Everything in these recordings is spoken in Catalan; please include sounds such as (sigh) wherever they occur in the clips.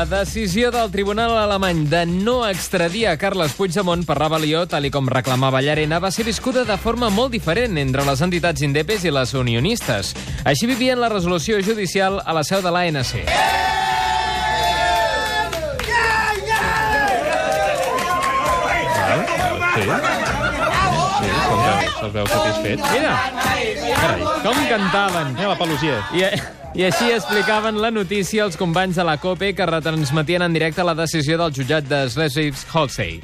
La decisió del tribunal alemany de no extradir a Carles Puigdemont per rebel·lió, tal i com reclamava Llarena, va ser viscuda de forma molt diferent entre les entitats indepes i les unionistes. Així vivien la resolució judicial a la seu de l'ANC. Sí. Sí, que se'ls veu satisfets. Mira, Carai. com cantaven. Mira la pelusier. I, I així explicaven la notícia els companys de la COPE que retransmetien en directe la decisió del jutjat de Schleswig-Holstein.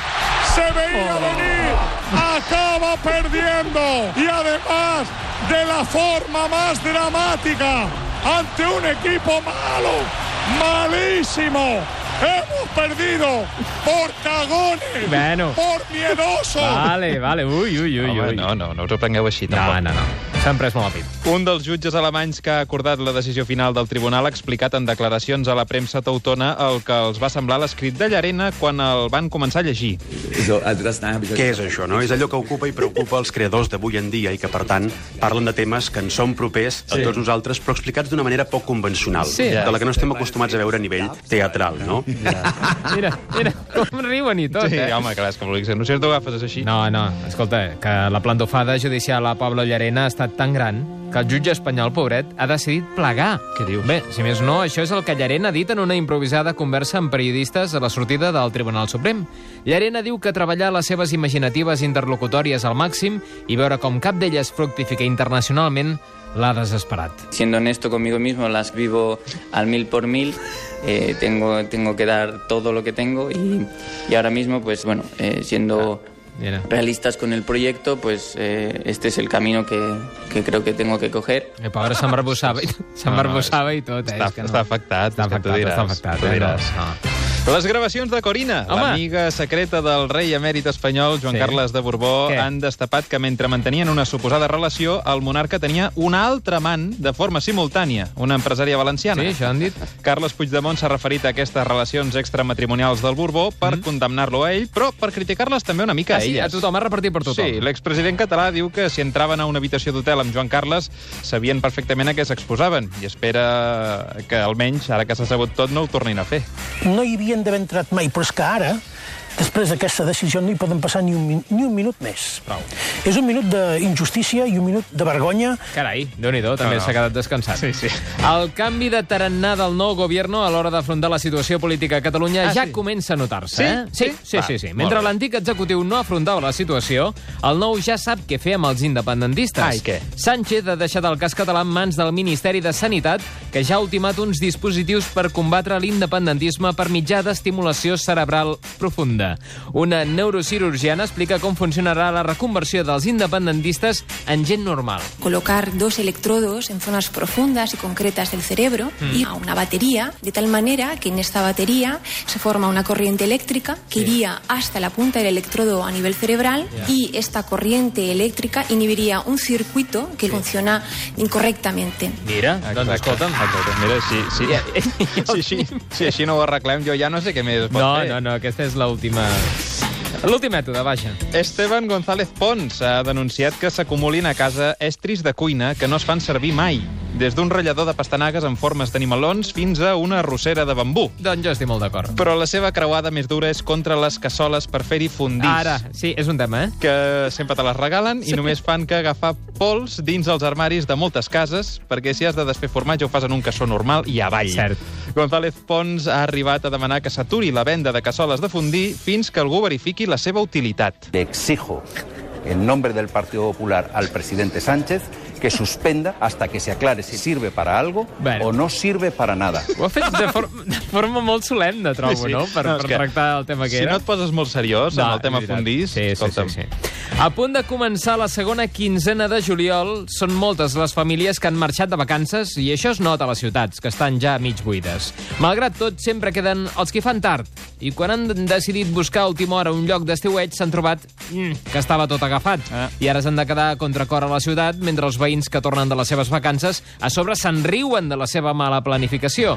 se veía venir, acaba perdiendo y además de la forma más dramática ante un equipo malo, malísimo. Hemos perdido por cagones, Bueno. por miedosos. Vale, vale, ui, ui, ui, Home, ui. no, no, no us ho prengueu així, No, tampoc. no, no. S'han pres molt a pit. Un dels jutges alemanys que ha acordat la decisió final del tribunal ha explicat en declaracions a la premsa teutona el que els va semblar l'escrit de Llarena quan el van començar a llegir. Què és això, no? És allò que ocupa i preocupa els creadors d'avui en dia i que, per tant, parlen de temes que ens són propers a tots nosaltres, però explicats d'una manera poc convencional, Sí. de la que no estem acostumats a veure a nivell teatral, no? Mira, mira, com riuen i tot, Sí, eh? home, clar, és que volic ser. No sé si t'ho agafes així. No, no, escolta, que la plantofada judicial a Pablo Llarena ha estat tan gran que el jutge espanyol, pobret, ha decidit plegar. Què dius? Bé, si més no, això és el que Llarena ha dit en una improvisada conversa amb periodistes a la sortida del Tribunal Suprem. Llarena diu que treballar les seves imaginatives interlocutòries al màxim i veure com cap d'elles fructifica internacionalment l'ha desesperat. Siendo honesto conmigo mismo, las vivo al mil por mil. Eh, tengo, tengo que dar todo lo que tengo y, y ahora mismo, pues bueno, eh, siendo Mira. realistas con el proyecto, pues eh, este es el camino que, que creo que tengo que coger. El pobre s'embarbussava (laughs) i, s'embarbussava i tot, eh? Està, És que no. està afectat, Està afectat, diràs. està afectat. eh? diràs. No, no. Les gravacions de Corina, l'amiga secreta del rei emèrit espanyol Joan Sí. Carles de Borbó, Què? han destapat que mentre mantenien una suposada relació, el monarca tenia un altre amant de forma simultània, una empresària valenciana. Sí, això han dit. Carles Puigdemont s'ha referit a aquestes relacions extramatrimonials del Borbó per condemnar-lo a ell, però per criticar-les també una mica Mm. Ah, a sí, elles. a tothom, ha repartit per tothom. Sí, l'expresident català diu que si entraven a una habitació d'hotel amb Joan Carles sabien perfectament a què s'exposaven i espera que almenys, ara que s'ha sabut tot, no ho tornin a fer. no hi havien d'haver entrat mai, però és que ara, després d'aquesta decisió, no hi poden passar ni un, ni un minut més. Prou. És un minut d'injustícia i un minut de vergonya Carai, déu nhi també No, no. s'ha quedat descansat. Sí, sí. El canvi de tarannà del nou gobierno a l'hora d'afrontar la situació política a Catalunya Ah, ja sí? comença a notar-se. Sí? Eh? Sí, Sí? sí, Va, sí, sí. Mentre l'antic executiu no afrontava la situació, el nou ja sap què fer amb els independentistes. Ah, i què? Sánchez ha deixat el cas català en mans del Ministeri de Sanitat, que ja ha ultimat uns dispositius per combatre l'independentisme per mitjà d'estimulació cerebral profunda. Una neurocirurgiana explica com funcionarà la reconversió dels independentistes en gent normal. colocar dos electrodos en zonas profundas y concretas del cerebro y a una batería, de tal manera que en esta batería se forma una corriente eléctrica que iría hasta la punta del electrodo a nivel cerebral y esta corriente eléctrica inhibiría un circuito que funciona incorrectamente. Mira, doncs escolta'm. Exacte. Mira, si, si, si, si, si així no ho arreglem, jo ja no sé què més pot No, fer. no, no, aquesta és l'última... L'últim mètode, vaja. Esteban González Pons ha denunciat que s'acumulin a casa estris de cuina que no es fan servir mai, des d'un ratllador de pastanagues en formes d'animalons fins a una arrossera de bambú. Doncs jo estic molt d'acord. Però la seva creuada més dura és contra les cassoles per fer-hi fondís. Ara, sí, és un tema, eh? que sempre te les regalen i només fan que agafar pols dins els armaris de moltes cases, perquè si has de desfer formatge ho fas en un cassó normal i avall. Cert. González Pons ha arribat a demanar que s'aturi la venda de cassoles de fundir fins que algú verifiqui la seva utilitat. Le exijo, en nombre del Partido Popular, al presidente Sánchez que suspenda hasta que se aclare si sirve para algo Bueno. o no sirve para nada. Ho ha fet de, for de forma molt solemne, trobo, Sí, sí. no? Per, No, per que tractar el tema que Si era. no et poses molt seriós en el tema fundís, sí, sí, escolta'm, sí, sí. A punt de començar la segona quinzena de juliol, són moltes les famílies que han marxat de vacances i això es nota a les ciutats, que estan ja mig buides. Malgrat tot, sempre queden els que fan tard, i quan han decidit buscar a última hora un lloc d'estiueig s'han trobat mm, que estava tot agafat. Ah. I ara s'han de quedar a contracor a la ciutat mentre els veïns que tornen de les seves vacances a sobre se'n riuen de la seva mala planificació.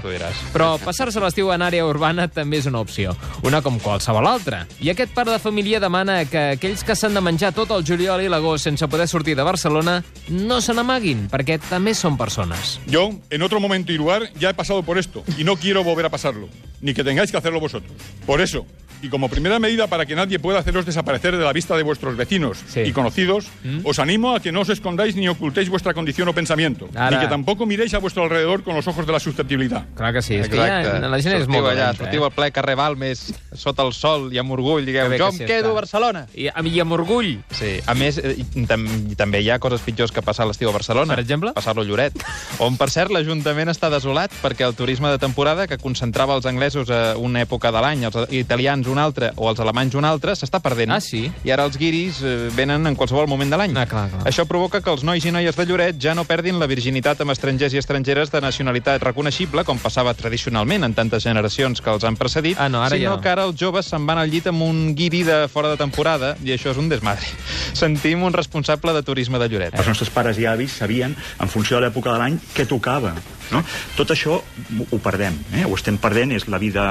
Però passar-se l'estiu en àrea urbana també és una opció, una com qualsevol altra. I aquest pare de família demana que aquells que s'han de menjar tot el juliol i l'agost sense poder sortir de Barcelona no se n'amaguin, perquè també són persones. Yo, en otro momento y lugar, ya he pasado por esto y no quiero volver a pasarlo, ni que tengáis que hacerlo vosotros. Por eso, y como primera medida para que nadie pueda haceros desaparecer de la vista de vuestros vecinos Sí. y conocidos, os animo a que no os escondáis ni ocultéis vuestra condición o pensamiento, Ara. ni que tampoco miréis a vuestro alrededor con los ojos de la susceptibilidad. Clar que sí, és que ja, la gent és sortiu molt allà, dolenta, sortiu al ple carrer Balmes, sota el sol i amb orgull, digueu, jo que em sí quedo està. a Barcelona. I, I amb orgull. Sí, a més, eh, i, tam i també hi ha coses pitjors que passar l'estiu a Barcelona. Per exemple? Passar-lo a Lloret, (laughs) on, per cert, l'Ajuntament està desolat perquè el turisme de temporada, que concentrava els anglesos a una època de l'any, els italians una altra o els alemanys una altra, s'està perdent. Ah, sí? I ara els guiris eh, venen en qualsevol moment de l'any. Ah, clar, clar. Això provoca que els nois i noies de Lloret ja no perdin la virginitat amb estrangers i estrangeres de nacionalitat reconeixible, com passava tradicionalment en tantes generacions que els han precedit, Ah, no, ara sinó ja no. que ara els joves se'n van al llit amb un guiri de fora de temporada, i això és un desmadre. (laughs) Sentim un responsable de turisme de Lloret. Els nostres pares i avis sabien, en funció de l'època de l'any, què tocava. No? Tot això ho perdem, eh? ho estem perdent, és la vida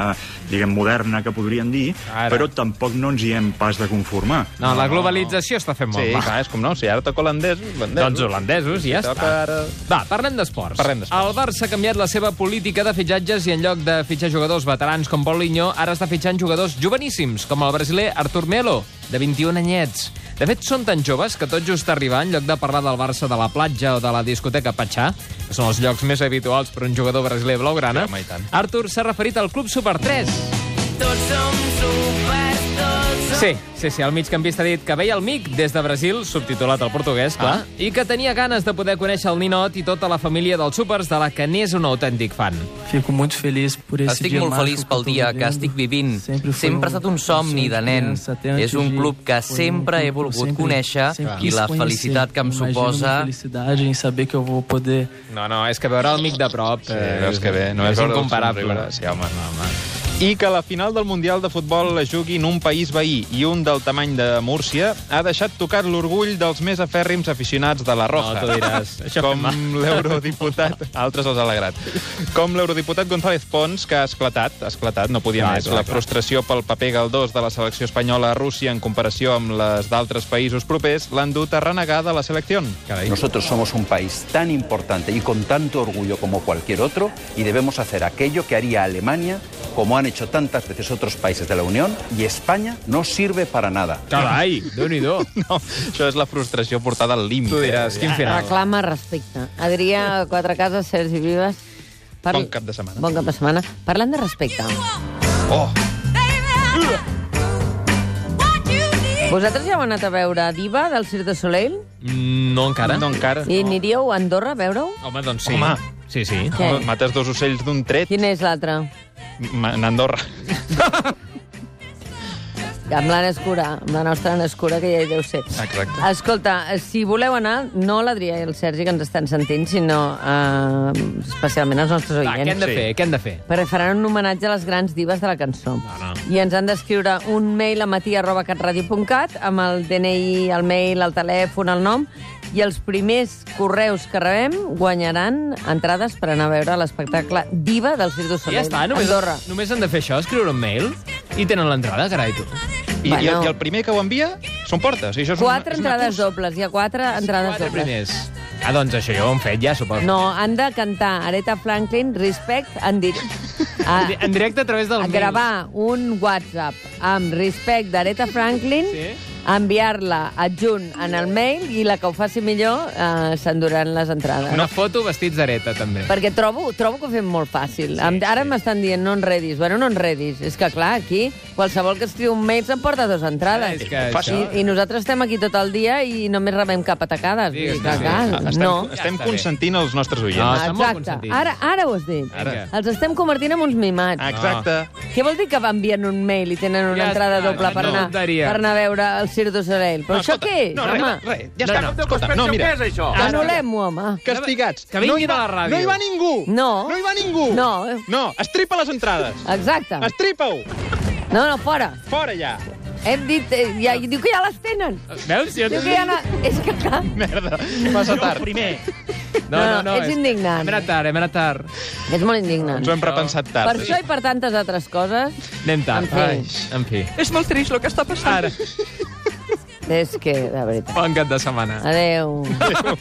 diguem, moderna que podríem dir, Ara. però tampoc no ens hi hem pas de conformar. No, la globalització està fent molt Sí, mal. clar, és com no, si ara toca holandesos, holandesos. Doncs holandesos, i ja Si està. Ara... Va, parlem d'esports. Parlem d'esports. El Barça ha canviat la seva política de fitxatges i en lloc de fitxar jugadors veterans com Paulinho, ara està fitxant jugadors joveníssims, com el brasiler Artur Melo, de 21 anyets. De fet, són tan joves que tot just arribar, en lloc de parlar del Barça de la platja o de la discoteca Patxà, que són els llocs més habituals per un jugador brasiler blaugrana, Sí, tant. Artur s'ha referit al Club Super 3. Sí, sí, sí, el migcampista ha dit que veia el MIC des de Brasil, subtitulat al portuguès, clar, Ah. i que tenia ganes de poder conèixer el Ninot i tota la família dels Supers, de la que n'és un autèntic fan. Fico muito feliz por esse Estic dia molt feliç pel dia que estic vivint. Sempre, Sempre ha estat un somni de nen. És un club que sempre he volgut sempre- conèixer sempre i la felicitat que em suposa... No, no, és que veure el MIC de prop Sí, veus que bé, no és, és incomparable. Sí, home. I que la final del Mundial de Futbol la jugui en un país veí i un del tamany de Múrcia ha deixat tocat l'orgull dels més afèrrims aficionats de la Roja. (laughs) No, diràs, Com l'eurodiputat... (laughs) Altres els ha alegrat. Com l'eurodiputat González Pons, que ha esclatat, ha esclatat, no podia Clar, més, clar, la frustració pel paper galdós de la selecció espanyola a Rússia en comparació amb les d'altres països propers l'han dut a renegar de la selecció. Carai. Nosotros somos un país tan importante y con tanto orgullo como cualquier otro y debemos hacer aquello que haría Alemania, como han hecho tantas veces otros países de la Unión, y España no sirve para nada. Carai, (laughs) déu-n'hi-do. (laughs) No, això és la frustració portada al límit. Tu diràs, quin final. Reclama respecte. Adrià Quatre Cases, Sergi Vives. Bon cap de setmana. Bon cap de setmana. Parlant de respecte. Oh, Vosaltres ja heu anat a veure Diva del Cirque du Soleil? Mm, No encara. no encara. I aniríeu a Andorra a veure-ho? Home, doncs sí. Home. Sí, sí. Què? Mates dos ocells d'un tret Quin és l'altre? En Andorra. (laughs) Amb l'Anna Escura, amb la nostra Anna Escura, que ja hi deu ser. Exacte. Escolta, si voleu anar, no l'Adrià i el Sergi, que ens estan sentint, sinó eh, especialment els nostres Va, què hem oients. de fer? Què hem de fer? Perquè faran un homenatge a les grans divas de la cançó. No, no. I ens han d'escriure un mail a matí.catradio.cat amb el DNI, el mail, el telèfon, el nom, i els primers correus que rebem guanyaran entrades per anar a veure l'espectacle Diva del Cirque du I Soleil. ja està, només, Andorra. només han de fer això, escriure un mail, i tenen l'entrada, carai, tu. I, Bueno. i, el, I el primer que ho envia són portes. I això és Quatre un, és una entrades cursa. dobles, hi ha quatre entrades Quatre dobles. primers. Ah, doncs això ja ho hem fet, ja, suposo. No, han de cantar Aretha Franklin, Respect, en, dir... (laughs) a, En di- En directe a través del a mail. gravar un WhatsApp amb Respect d'Aretha Franklin, Sí. Enviar-la adjunt en el mail i la que ho faci millor eh, s'enduran les entrades. Una foto vestits d'areta, també. Perquè trobo, trobo que ho fem molt fàcil. Sí, Ara sí. m'estan dient no enredis. Bueno, no enredis. És que, clar, aquí qualsevol que escriu un mail s'emporta dues entrades. És que Fàcil. això... I, I nosaltres estem aquí tot el dia i només rebem cap atacades. Vull dir que que, sí. clar, Estem, no. estem Ja està bé. consentint els nostres oients. No, està molt Exacte. Ara, ara ho has dit. Ara. Els estem convertint en uns mimats. Exacte. Què vol dir que envien un mail i tenen una Ja entrada està, doble per no anar, tonteria. per anar a veure el Cirque du Soleil? Però No, això escolta, què és, no, home? res, res, ja No, està. no. Escolta, no, mira. Anul·lem-ho, home. Castigats. Que vinguin no hi va, a la ràdio. No hi va ningú. No. No hi va ningú. No. No, estripa les entrades. Exacte. Estripa-ho. No, no, fora. Fora ja! Hem dit... Eh, ja, diu que ja les tenen. Veus? Jo Diu que ja... Na... És que clar... Merda, massa tard. Primer. No, no, no. és indignant. Hem anat tard, hem anat tard. És molt indignant. Ens ho hem repensat Per tard. això i per tantes altres coses, Anem tard. En fi. Ai, en fi. És molt trist el que està passant. Ara, és que, de veritat. bon cap de setmana. Adéu. Adéu.